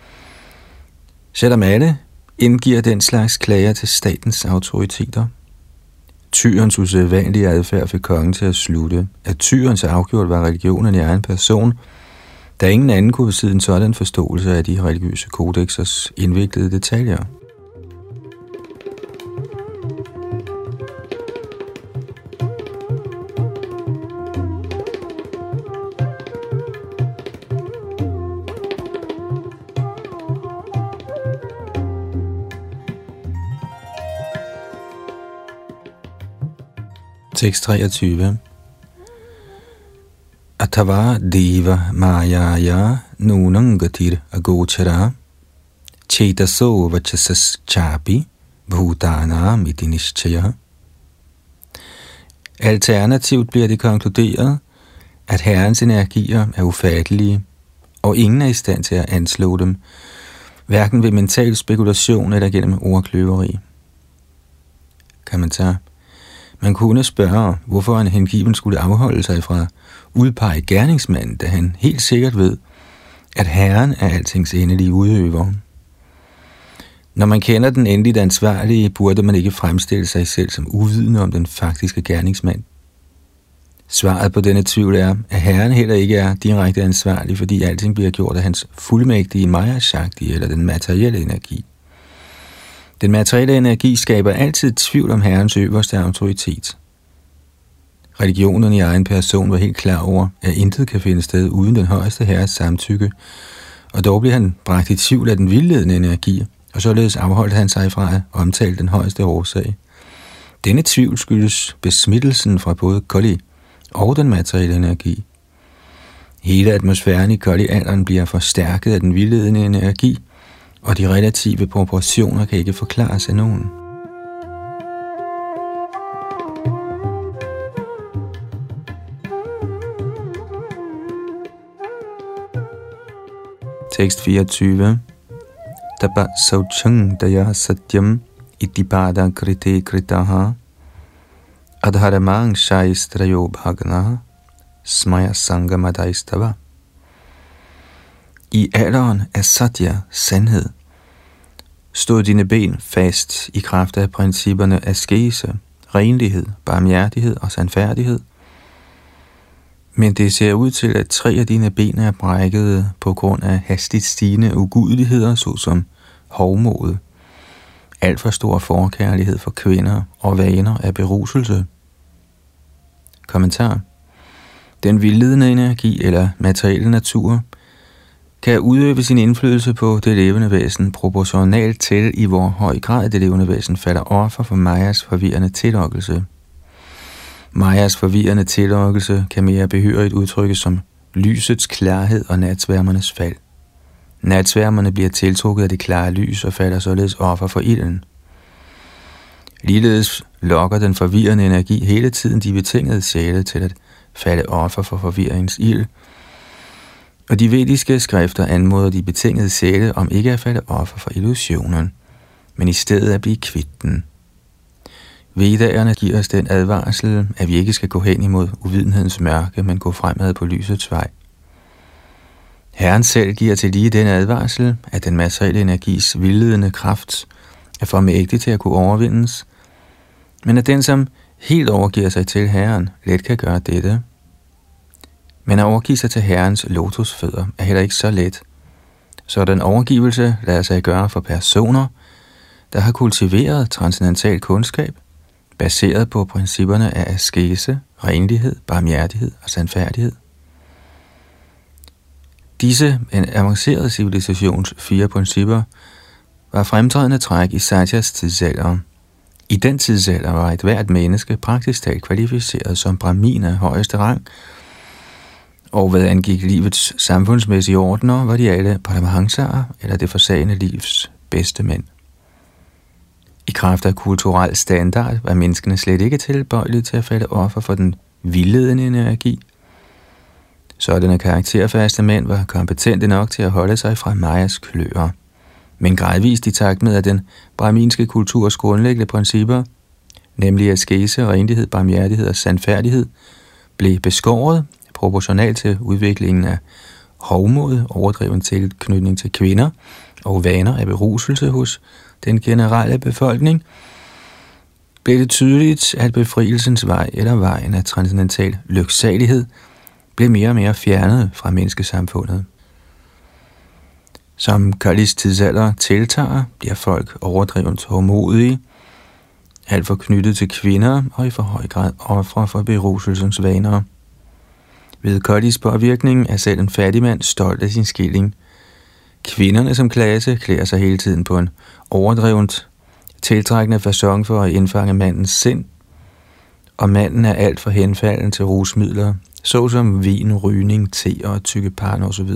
selvom alle indgiver den slags klager til statens autoriteter. Tyrens usædvanlige adfærd fik kongen til at slutte, at tyrens afgjort var religionen i egen person, Da ingen anden kunne besidde en sådan forståelse af de religiøse kodexers indviklede detaljer. Tekst 23 Atava deva mayaya nunangatir agochara. Chetaso vachasas chapi bhutana mitinishchaya Alternativt bliver det konkluderet, at Herrens energier er ufattelige, og ingen er i stand til at anslå dem, hverken ved mental spekulation eller gennem ordkløveri. Kan man kunne spørge, hvorfor en hengiven skulle afholde sig fra udpege gerningsmanden, da han helt sikkert ved, at Herren er altings endelige udøver. Når man kender den endeligt ansvarlige, burde man ikke fremstille sig selv som uvidende om den faktiske gerningsmand. Svaret på denne tvivl er, at Herren heller ikke er direkte ansvarlig, fordi alting bliver gjort af hans fuldmægtige Maya Shakti eller den materielle energi. Den materielle energi skaber altid tvivl om Herrens øverste autoritet. Religionen i egen person var helt klar over, at intet kan finde sted uden den højeste herres samtykke, og dog blev han bragt i tvivl af den vildledende energi, og således afholdt han sig fra at omtale den højeste årsag. Denne tvivl skyldes besmittelsen fra både Kali og den materielle energi. Hele atmosfæren i Kali-alderen bliver forstærket af den vildledende energi, og de relative proportioner kan ikke forklares af nogen. Tekst 24 Tapa sauchang daya satyam itipada krite kritaha. Adharamang shaistrayo bhagna smaya sangamadaistava i alderen af satya, sandhed, stod dine ben fast i kraft af principperne af skese, renlighed, barmhjertighed og sandfærdighed. Men det ser ud til, at tre af dine ben er brækket på grund af hastigt stigende ugudeligheder, såsom hovmod, alt for stor forkærlighed for kvinder og vaner af beruselse. Kommentar Den vildledende energi eller materielle natur kan udøve sin indflydelse på det levende væsen proportionalt til, i hvor høj grad det levende væsen falder offer for Majas forvirrende tillokkelse. Majas forvirrende tillokkelse kan mere behørigt udtrykkes som lysets klarhed og natsværmernes fald. Natsværmerne bliver tiltrukket af det klare lys og falder således offer for ilden. Ligeledes lokker den forvirrende energi hele tiden de betingede sjæle til at falde offer for forvirringens ild, og de vediske skrifter anmoder de betingede sjæle om ikke at falde offer for illusionen, men i stedet at blive kvitt den. Vedderne giver os den advarsel, at vi ikke skal gå hen imod uvidenhedens mørke, men gå fremad på lysets vej. Herren selv giver til lige den advarsel, at den materielle energis vildledende kraft er for mægtig til at kunne overvindes, men at den, som helt overgiver sig til Herren, let kan gøre dette. Men at overgive sig til Herrens lotusfødder er heller ikke så let. Så den overgivelse lader sig gøre for personer, der har kultiveret transcendental kundskab, baseret på principperne af askese, renlighed, barmhjertighed og sandfærdighed. Disse en avanceret civilisations fire principper var fremtrædende træk i Satyas tidsalder. I den tidsalder var et hvert menneske praktisk talt kvalificeret som brahmin af højeste rang, og hvad angik livets samfundsmæssige ordner, var de alle paramahansaer, eller det forsagende livs bedste mænd. I kraft af kulturel standard var menneskene slet ikke tilbøjelige til at falde offer for den vildledende energi. Sådanne karakterfaste mænd var kompetente nok til at holde sig fra Majas kløer. Men gradvist i takt med, at den brahminske kulturs grundlæggende principper, nemlig askese, renlighed, barmhjertighed og sandfærdighed, blev beskåret proportional til udviklingen af hovmod, overdreven tilknytning til kvinder og vaner af beruselse hos den generelle befolkning, blev det tydeligt, at befrielsens vej eller vejen af transcendental lyksalighed blev mere og mere fjernet fra menneskesamfundet. Som Kalis tidsalder tiltager, bliver folk overdrevet hårdmodige, alt for knyttet til kvinder og i for høj grad ofre for beruselsens vaner. Ved Kalis påvirkning er selv en fattig mand stolt af sin skilling. Kvinderne som klasse klæder sig hele tiden på en overdrevent, tiltrækkende façon for at indfange mandens sind, og manden er alt for henfalden til rusmidler, såsom vin, rygning, te og tykke parn osv.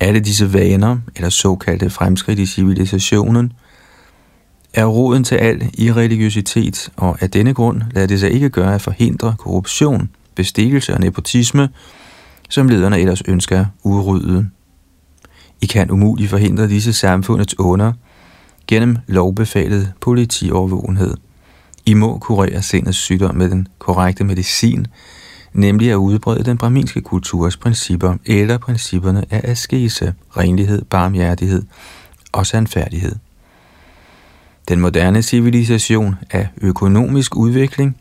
Alle disse vaner, eller såkaldte fremskridt i civilisationen, er roden til al irreligiøsitet, og af denne grund lader det sig ikke gøre at forhindre korruption, bestikkelse og nepotisme, som lederne ellers ønsker udryddet. I kan umuligt forhindre disse samfundets under gennem lovbefalet politiovervågenhed. I må kurere sindets sygdom med den korrekte medicin, nemlig at udbrede den braminske kulturs principper eller principperne af askese, renlighed, barmhjertighed og sandfærdighed. Den moderne civilisation af økonomisk udvikling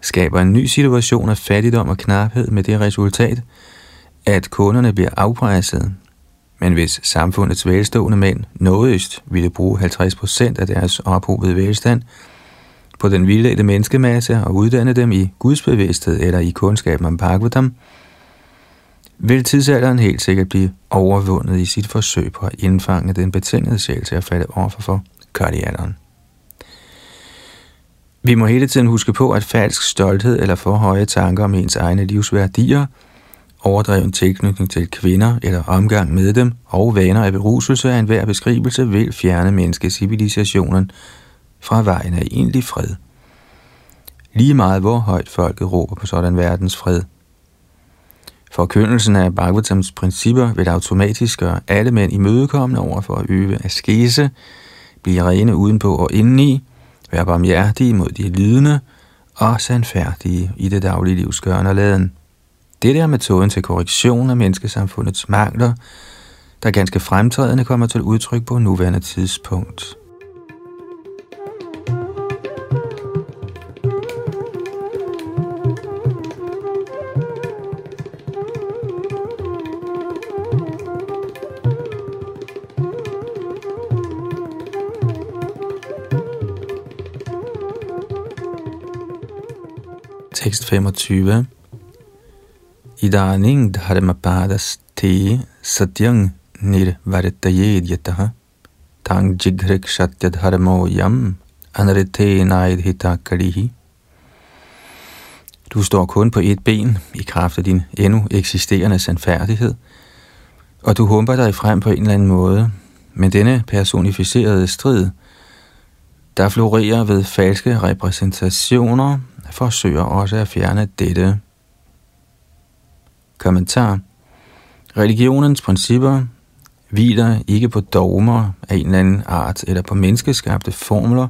skaber en ny situation af fattigdom og knaphed med det resultat, at kunderne bliver afpresset. Men hvis samfundets velstående mænd nådigst ville bruge 50% af deres ophobede velstand på den vildledte menneskemasse og uddanne dem i gudsbevidsthed eller i kundskab om Bhagavatam, vil tidsalderen helt sikkert blive overvundet i sit forsøg på at indfange den betingede sjæl til at falde offer for kardialderen. Vi må hele tiden huske på, at falsk stolthed eller for høje tanker om ens egne livsværdier, overdreven tilknytning til kvinder eller omgang med dem og vaner af beruselse af enhver beskrivelse vil fjerne menneskecivilisationen fra vejen af egentlig fred. Lige meget hvor højt folket råber på sådan verdens fred. Forkyndelsen af Bhagavatams principper vil automatisk gøre alle mænd imødekommende over for at øve askese, blive rene udenpå og indeni, Vær barmhjertig mod de lidende og sandfærdige i det daglige livs gøren og laden. Dette er metoden til korrektion af menneskesamfundets mangler, der ganske fremtrædende kommer til udtryk på nuværende tidspunkt. Tekst 25. Idaning dharmapadas te satyang nirvartayedyataha tang jigrik satyadharmo yam anrite naidhita karihi. Du står kun på et ben i kraft af din endnu eksisterende sandfærdighed, og du humper dig frem på en eller anden måde, men denne personificerede strid, der florerer ved falske repræsentationer, forsøger også at fjerne dette. Kommentar Religionens principper hviler ikke på dogmer af en eller anden art eller på menneskeskabte formler,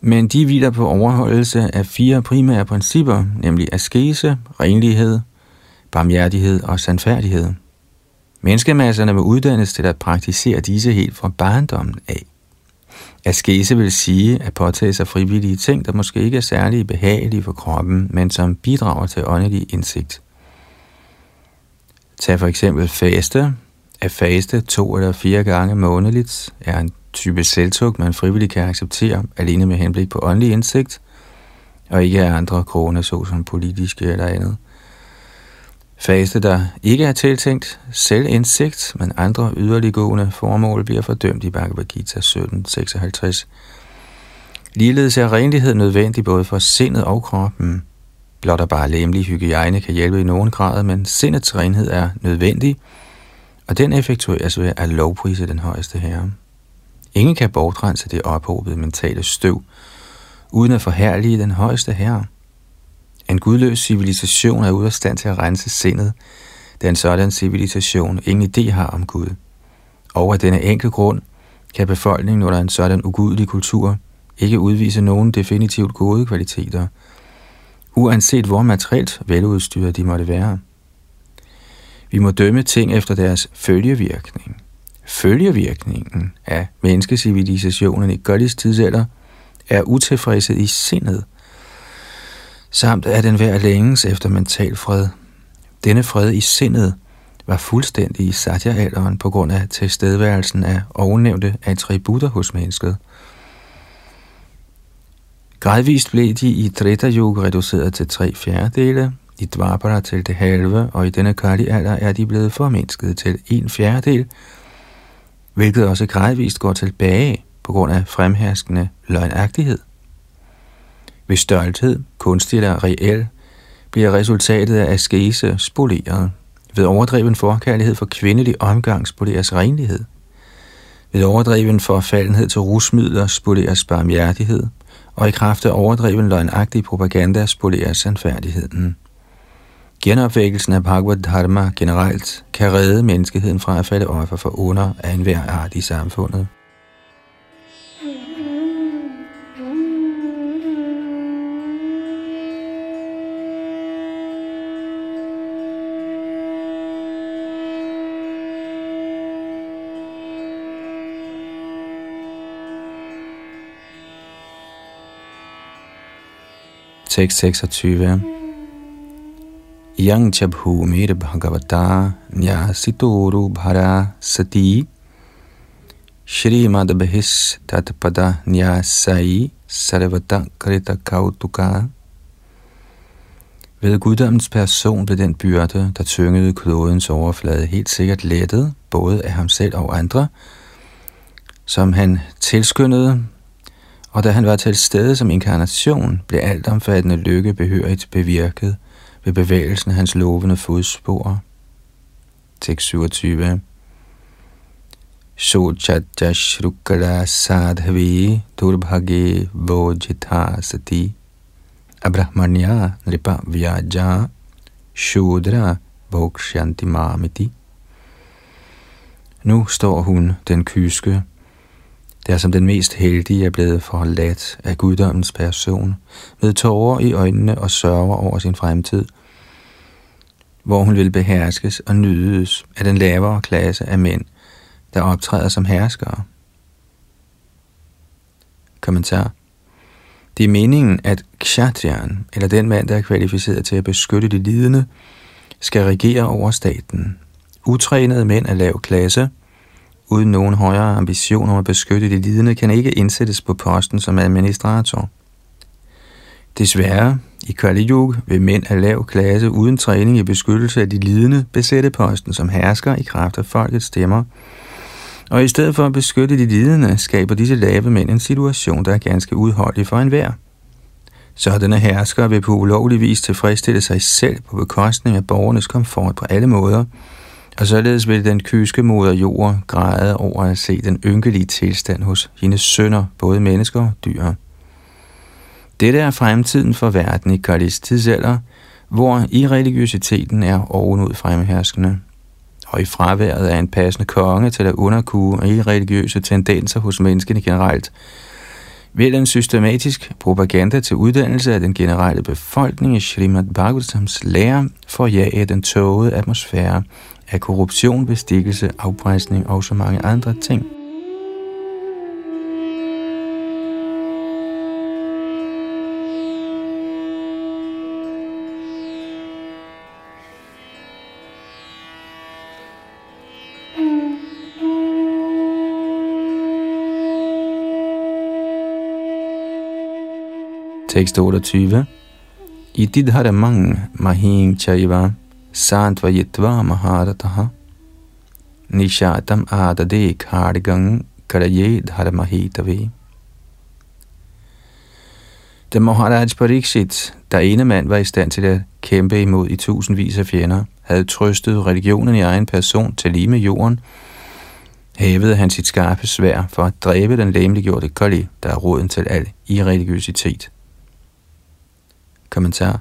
men de hviler på overholdelse af fire primære principper, nemlig askese, renlighed, barmhjertighed og sandfærdighed. Menneskemasserne må uddannes til at praktisere disse helt fra barndommen af. Askese vil sige at påtage sig frivillige ting, der måske ikke er særlig behagelige for kroppen, men som bidrager til åndelig indsigt. Tag for eksempel faste. At faste to eller fire gange månedligt er en type selvtug, man frivilligt kan acceptere alene med henblik på åndelig indsigt, og ikke af andre kroner, såsom politiske eller andet. Faste, der ikke er tiltænkt selvindsigt, men andre yderliggående formål, bliver fordømt i Bhagavad Gita 1756. Ligeledes er renlighed nødvendig både for sindet og kroppen. Blot og bare lemlig hygiejne kan hjælpe i nogen grad, men sindets renhed er nødvendig, og den effektueres ved at lovprise den højeste herre. Ingen kan bortrense det ophobede mentale støv, uden at forhærlige den højeste herre. En gudløs civilisation er ude af stand til at rense sindet, da en sådan civilisation ingen idé har om Gud. Og af denne enkel grund kan befolkningen under en sådan ugudelig kultur ikke udvise nogen definitivt gode kvaliteter, uanset hvor materielt veludstyret de måtte være. Vi må dømme ting efter deres følgevirkning. Følgevirkningen af menneskecivilisationen i Gullis tidsalder er utilfredshed i sindet – samt at den hver længes efter mental fred. Denne fred i sindet var fuldstændig i satya-alderen på grund af tilstedeværelsen af ovennævnte attributter hos mennesket. Gradvist blev de i Treta Yuga reduceret til tre fjerdedele, i Dvapara til det halve, og i denne Kali alder er de blevet formindsket til en fjerdedel, hvilket også gradvist går tilbage på grund af fremherskende løgnagtighed. Ved stolthed, kunstig eller reel, bliver resultatet af askese spoleret. Ved overdreven forkærlighed for kvindelig omgang spoleres renlighed. Ved overdreven forfaldenhed til rusmidler spoleres barmhjertighed, og i kraft af overdreven løgnagtig propaganda spoleres sandfærdigheden. Genopvækkelsen af Bhagavad Dharma generelt kan redde menneskeheden fra at falde offer for under af enhver art i samfundet. Tekst 26 Yang Chabhumir Bhagavata Nyasitoru Bhara Sati. Shri Bhis Tatpada Nyasai Sarvata Krita Kautuka. Ved guddommens person blev den byrde, der tyngede klodens overflade, helt sikkert lettet, både af ham selv og andre, som han tilskyndede, og da han var til stede som inkarnation, blev alt omfattende lykke behørigt bevirket ved bevægelsen af hans lovende fodspor. Tekst 27 Sochatta Shrukala Sadhavi Durbhage Vojita Sati Abrahmanya Nripa Vyaja Shudra Vokshanti Mamiti Nu står hun, den kyske, der som den mest heldige er blevet forladt af guddommens person, med tårer i øjnene og sørger over sin fremtid, hvor hun vil beherskes og nydes af den lavere klasse af mænd, der optræder som herskere. Kommentar. Det er meningen, at kshatriyan, eller den mand, der er kvalificeret til at beskytte de lidende, skal regere over staten. Utrænede mænd af lav klasse – uden nogen højere ambition om at beskytte de lidende, kan ikke indsættes på posten som administrator. Desværre, i Kali Yuga vil mænd af lav klasse uden træning i beskyttelse af de lidende besætte posten som hersker i kraft af folkets stemmer, og i stedet for at beskytte de lidende, skaber disse lave mænd en situation, der er ganske udholdelig for enhver. Sådanne herskere vil på ulovlig vis tilfredsstille sig selv på bekostning af borgernes komfort på alle måder, og således vil den kyske moder jord græde over at se den ynkelige tilstand hos hendes sønner, både mennesker og dyr. Dette er fremtiden for verden i Kalis tidsalder, hvor i religiøsiteten er ovenud fremherskende, og i fraværet af en passende konge til at underkue i religiøse tendenser hos menneskene generelt, vil en systematisk propaganda til uddannelse af den generelle befolkning i Srimad Bhagavatams lære forjage den tågede atmosfære af korruption, bestikkelse, afpresning og så mange andre ting. Tekst 28. I mang mahing chaiva Santvayitva Maharataha Nishatam Adade Kardigang Karaye Dharmahitave Da Maharaj Pariksit, der ene mand var i stand til at kæmpe imod i tusindvis af fjender, havde trøstet religionen i egen person til lige med jorden, hævede han sit skarpe svær for at dræbe den læmeliggjorte Kali, der er roden til al irreligiøsitet. Kommentar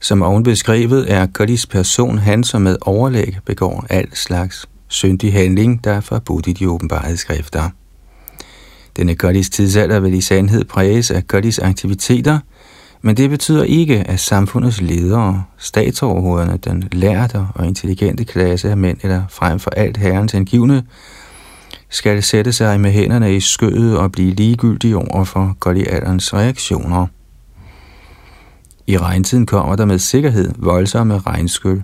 som oven beskrevet er Kalis person han, som med overlæg begår al slags syndig handling, der er forbudt i de åbenbare skrifter. Denne Kalis tidsalder vil i sandhed præges af Kalis aktiviteter, men det betyder ikke, at samfundets ledere, statsoverhovederne, den lærte og intelligente klasse af mænd, eller frem for alt herrens angivne, skal sætte sig med hænderne i skødet og blive ligegyldige over for Goliathens reaktioner – i regntiden kommer der med sikkerhed voldsomme regnskyld,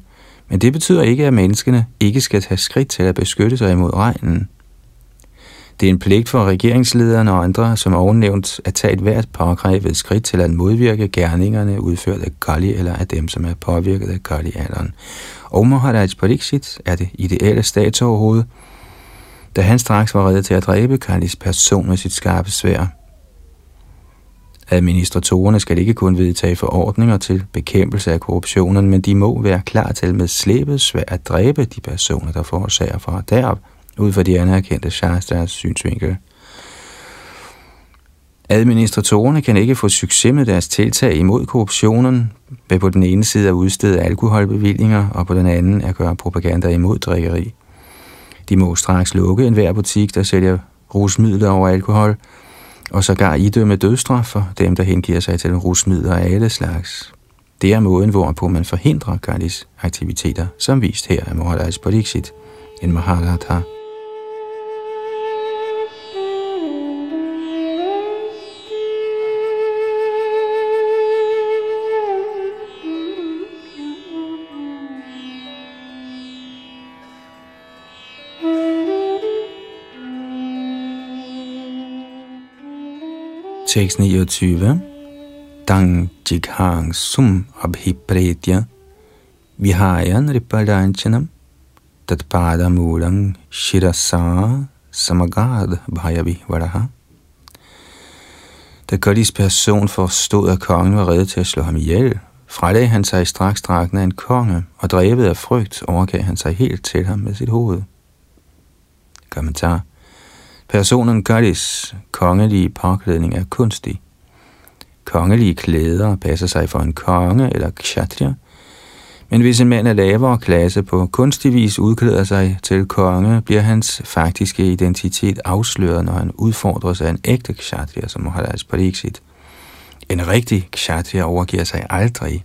men det betyder ikke, at menneskene ikke skal tage skridt til at beskytte sig imod regnen. Det er en pligt for regeringslederne og andre, som ovennævnt, at tage et hvert påkrævet skridt til at modvirke gerningerne udført af Kali eller af dem, som er påvirket af Kali-alderen. Og Maharaj Pariksit er det ideelle statsoverhoved, da han straks var reddet til at dræbe Kalis person med sit skarpe svær. Administratorerne skal ikke kun vedtage forordninger til bekæmpelse af korruptionen, men de må være klar til med slæbet svær at dræbe de personer, der forårsager fra derop, ud fra de anerkendte Shastras synsvinkel. Administratorerne kan ikke få succes med deres tiltag imod korruptionen, ved på den ene side at udstede alkoholbevillinger, og på den anden at gøre propaganda imod drikkeri. De må straks lukke enhver butik, der sælger rusmidler over alkohol, og sågar idømme dødstraf for dem, der hengiver sig til rusmidler af alle slags. Det er måden, hvorpå man forhindrer Kalis aktiviteter, som vist her af Maharaj Pariksit, en Maharata. Tekst 29. Tang jighang sum abhipretya vihayan ripadanchanam tatpada mulang shirasa samagad bhayavi varaha. Da Kodis person forstod, at kongen var reddet til at slå ham ihjel, fredagde han sig straks dragten af en konge, og drevet af frygt overgav han sig helt til ham med sit hoved. Kommentar Personen Gaddis kongelige påklædning er kunstig. Kongelige klæder passer sig for en konge eller kshatriya, men hvis en mand af lavere klasse på kunstig vis udklæder sig til konge, bliver hans faktiske identitet afsløret, når han udfordres af en ægte kshatriya, som Maharaj Pariksit. En rigtig kshatriya overgiver sig aldrig.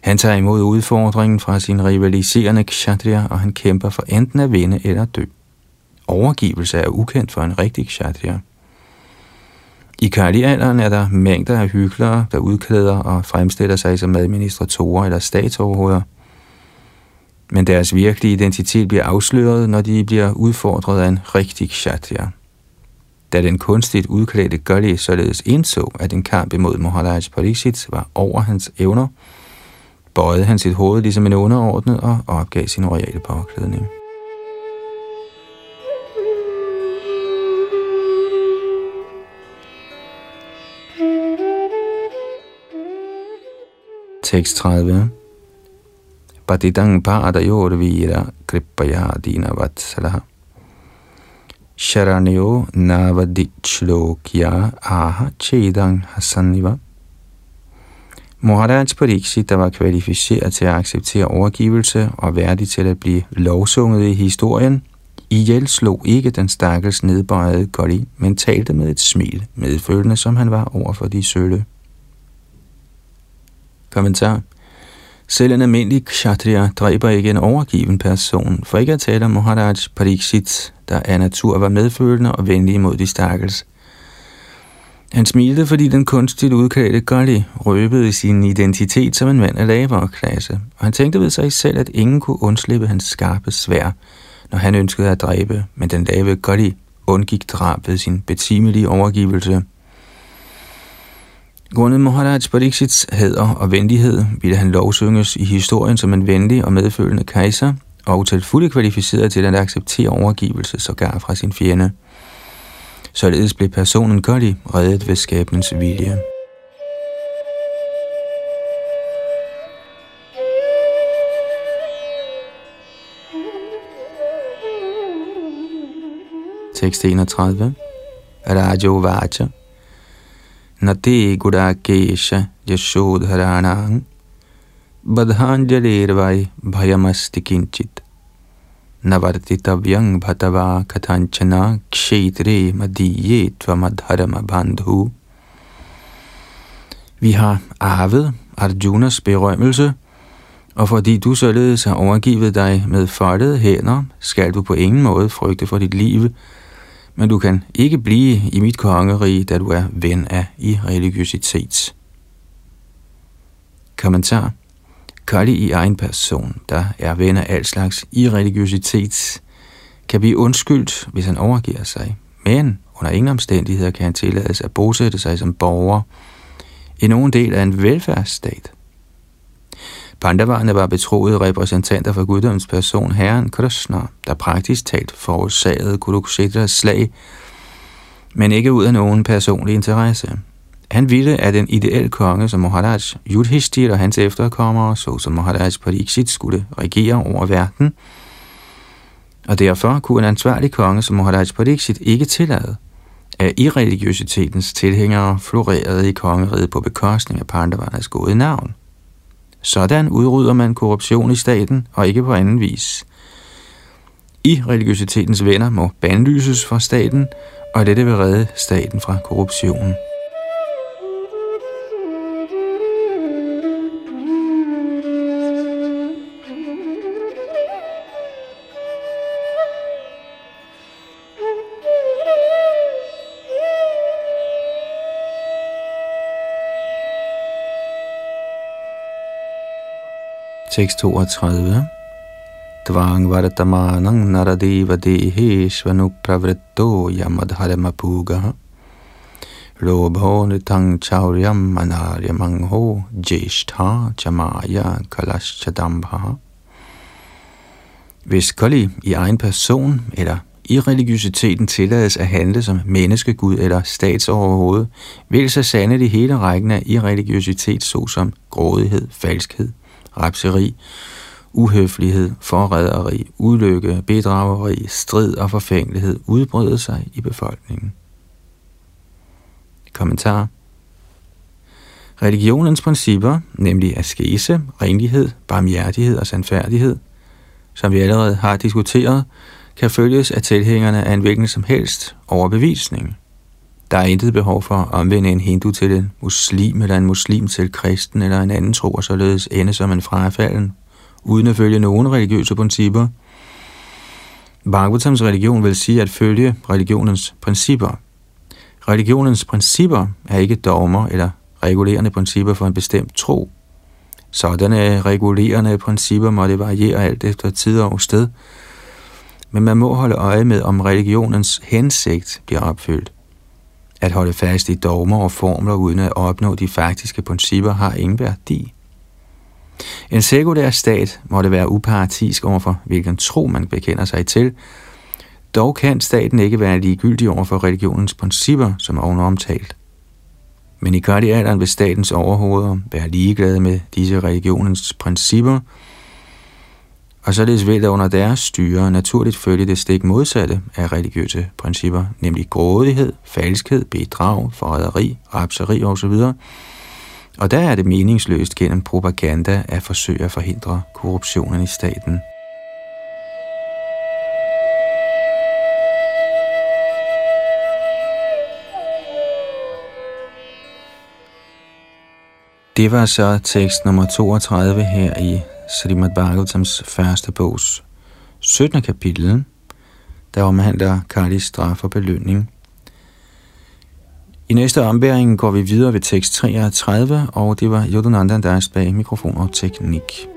Han tager imod udfordringen fra sin rivaliserende kshatriya, og han kæmper for enten at vinde eller dø overgivelse er ukendt for en rigtig kshatriya. I Kali-alderen er der mængder af hyklere, der udklæder og fremstiller sig som administratorer eller statsoverhoveder. Men deres virkelige identitet bliver afsløret, når de bliver udfordret af en rigtig kshatriya. Da den kunstigt udklædte Gully således indså, at en kamp imod Moharaj Pariksit var over hans evner, bøjede han sit hoved ligesom en underordnet og opgav sin royale påklædning. Tekst 30. Patitang padayor vira krippaya dina vatsalaha. Sharanyo navadichlokya aha chedang hasaniva. Maharaj Pariksit, der var kvalificeret til at acceptere overgivelse og værdig til at blive lovsunget i historien, ihjel slog ikke den stakkels nedbøjede Goli, men talte med et smil, medfølende som han var over for de sølle. Kommentar. Selv en almindelig kshatriya dræber ikke en overgiven person, for ikke at tale om Maharaj Pariksit, der af natur var medfølende og venlig mod de stakkels. Han smilte, fordi den kunstigt udklædte Gully røbede sin identitet som en mand af lavere klasse, og han tænkte ved sig selv, at ingen kunne undslippe hans skarpe svær, når han ønskede at dræbe, men den lave Gully undgik drab ved sin betimelige overgivelse – Grundet Maharaj Pariksits hæder og venlighed ville han lovsynges i historien som en venlig og medfølende kejser, og til fulde kvalificeret til at acceptere overgivelse sågar fra sin fjende. Således blev personen Gully reddet ved skabens vilje. Tekst 31 Rajo Vacha Nati Gudakesha Yashodharanang Badhanjalirvai Bhayamasti Kinchit Navartitavyang Bhatava Katanchana Kshetre Madiye Tvamadharama Bandhu Vi har arvet Arjunas berømmelse, og fordi du således har overgivet dig med foldede hænder, skal du på ingen måde frygte for dit liv, men du kan ikke blive i mit kongerige, da du er ven af i religiøsitet. Kommentar. Kali i egen person, der er ven af al slags irreligiøsitet, kan blive undskyldt, hvis han overgiver sig. Men under ingen omstændigheder kan han tillades at bosætte sig som borger i nogen del af en velfærdsstat. Pandavarerne var betroede repræsentanter for guddoms person, herren Krishna, der praktisk talt forårsagede Kurukshetras slag, men ikke ud af nogen personlig interesse. Han ville, at en ideel konge som Maharaj Yudhishthir og hans efterkommere, såsom Maharaj Pariksit, skulle regere over verden, og derfor kunne en ansvarlig konge som Maharaj Pariksit ikke tillade, at irreligiøsitetens tilhængere florerede i kongeriget på bekostning af Pandavarnas gode navn. Sådan udrydder man korruption i staten, og ikke på anden vis. I religiøsitetens venner må bandlyses fra staten, og dette vil redde staten fra korruptionen. Tekst 32. Tvang vartamanang naradeva dehe svanu pravritto yamadharamapuga Lobho nitang chauryam anaryamangho jeshtha chamaya kalashchadambha Hvis Kali i egen person eller i religiøsiteten tillades at handle som menneskegud eller statsoverhoved, vil så sande de hele rækken af irreligiøsitet såsom grådighed, falskhed, rapseri, uhøflighed, forræderi, ulykke, bedrageri, strid og forfængelighed udbrød sig i befolkningen. Kommentar Religionens principper, nemlig askese, renlighed, barmhjertighed og sandfærdighed, som vi allerede har diskuteret, kan følges af tilhængerne af en hvilken som helst overbevisning. Der er intet behov for at omvende en hindu til en muslim eller en muslim til kristen eller en anden tro og således ende som en frafalden, uden at følge nogen religiøse principper. Bhagavatams religion vil sige at følge religionens principper. Religionens principper er ikke dogmer eller regulerende principper for en bestemt tro. Sådanne regulerende principper må det variere alt efter tid og sted, men man må holde øje med, om religionens hensigt bliver opfyldt. At holde fast i dogmer og formler uden at opnå de faktiske principper har ingen værdi. En sekulær stat må det være upartisk overfor, hvilken tro man bekender sig til. Dog kan staten ikke være ligegyldig over for religionens principper, som oven omtalt. Men i alderen vil statens overhoveder være ligeglade med disse religionens principper, og således vil der under deres styre naturligt følge det stik modsatte af religiøse principper, nemlig grådighed, falskhed, bedrag, forræderi, rapseri osv., og der er det meningsløst gennem propaganda at forsøge at forhindre korruptionen i staten. Det var så tekst nummer 32 her i Srimad Bhagavatams første bogs 17. kapitel, der omhandler Kalis straf og belønning. I næste ombæring går vi videre ved tekst 33, og det var Yodunandan, der er bag mikrofon og teknik.